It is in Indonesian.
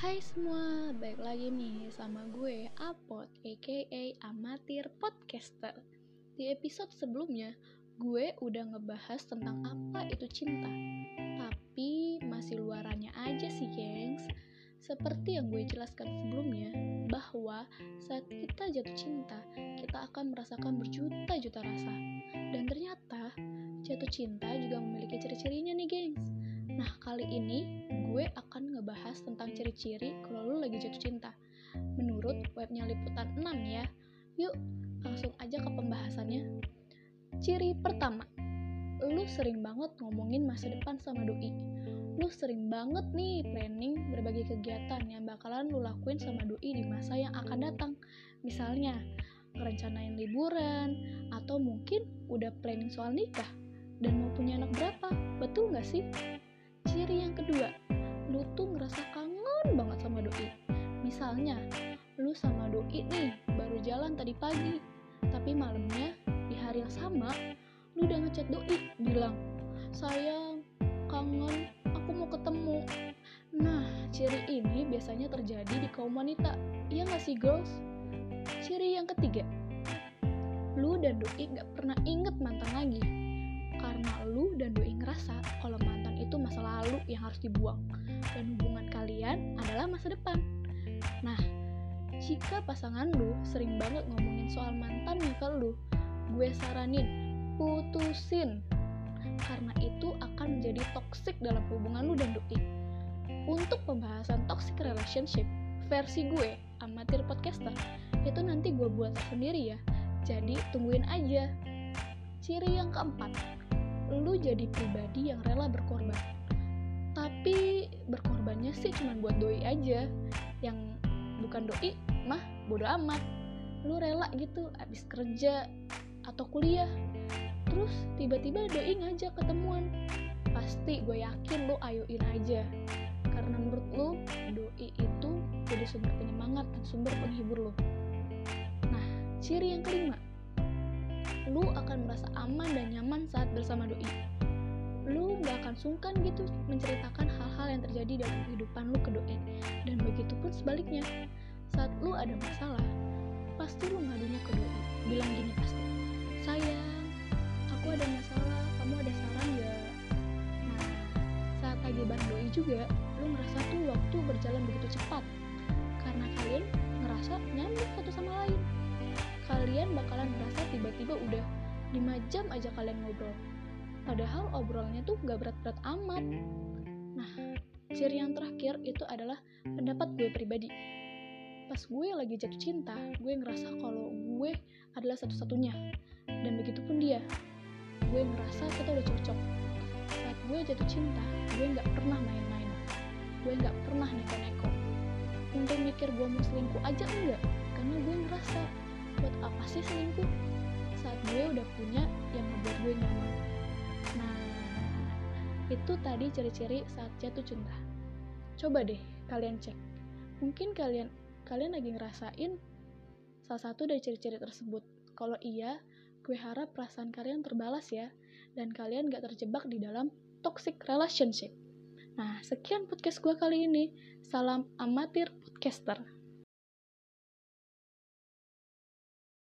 Hai semua, balik lagi nih sama gue Apot, aka Amatir Podcaster. Di episode sebelumnya, gue udah ngebahas tentang apa itu cinta. Tapi masih luarannya aja sih gengs. Seperti yang gue jelaskan sebelumnya Bahwa saat kita jatuh cinta, kita akan merasakan berjuta-juta rasa. Dan ternyata, jatuh cinta juga memiliki ciri-cirinya nih gengs. Nah, kali ini gue akan ngebahas tentang ciri-ciri kalau lu lagi jatuh cinta. Menurut webnya Liputan 6 ya. Yuk, langsung aja ke pembahasannya. Ciri pertama, lu sering banget ngomongin masa depan sama doi. Lu sering banget nih planning berbagai kegiatan yang bakalan lu lakuin sama doi di masa yang akan datang. Misalnya, ngerencanain liburan, atau mungkin udah planning soal nikah, dan mau punya anak berapa, betul nggak sih? Ciri yang kedua, lu tuh ngerasa kangen banget sama doi. Misalnya, lu sama doi nih baru jalan tadi pagi, tapi malamnya di hari yang sama, lu udah ngechat doi bilang, sayang, kangen, aku mau ketemu. Nah, ciri ini biasanya terjadi di kaum wanita, iya gak sih girls? Ciri yang ketiga, lu dan doi gak pernah inget mantan lagi, karena lu dan doi ngerasa kalau masa lalu yang harus dibuang dan hubungan kalian adalah masa depan. Nah, jika pasangan lu sering banget ngomongin soal mantannya ke lu, gue saranin putusin karena itu akan menjadi toxic dalam hubungan lu dan doi. Untuk pembahasan toxic relationship versi gue, amatir podcaster, itu nanti gue buat sendiri ya. Jadi tungguin aja. Ciri yang keempat, lu jadi pribadi yang rela berkorban tapi berkorbannya sih cuma buat doi aja. Yang bukan doi mah bodo amat. Lu rela gitu abis kerja atau kuliah. Terus tiba-tiba doi ngajak ketemuan. Pasti gue yakin lu ayoin aja. Karena menurut lu doi itu jadi sumber penyemangat dan sumber penghibur lu. Nah ciri yang kelima. Lu akan merasa aman dan nyaman saat bersama doi. Lu gak akan sungkan gitu menceritakan hal-hal yang terjadi dalam kehidupan lu ke doi. Dan begitu pun sebaliknya, saat lu ada masalah, pasti lu ngadunya ke doi. Bilang gini pasti, sayang, aku ada masalah, kamu ada saran gak? Nah, saat lagi bareng doi juga, lu ngerasa tuh waktu berjalan begitu cepat. Karena kalian ngerasa nyambung satu sama lain kalian bakalan merasa tiba-tiba udah 5 jam aja kalian ngobrol. Padahal obrolannya tuh gak berat-berat amat. Nah, ciri yang terakhir itu adalah pendapat gue pribadi. Pas gue lagi jatuh cinta, gue ngerasa kalau gue adalah satu-satunya. Dan begitu pun dia. Gue ngerasa kita udah cocok. Saat gue jatuh cinta, gue gak pernah main-main. Gue gak pernah neko-neko. Untuk mikir gue mau selingkuh aja enggak, karena gue ngerasa buat apa sih selingkuh saat gue udah punya yang membuat gue nyaman nah itu tadi ciri-ciri saat jatuh cinta. Coba deh kalian cek. Mungkin kalian kalian lagi ngerasain salah satu dari ciri-ciri tersebut. Kalau iya gue harap perasaan kalian terbalas ya dan kalian gak terjebak di dalam toxic relationship. Nah sekian podcast gue kali ini. Salam amatir podcaster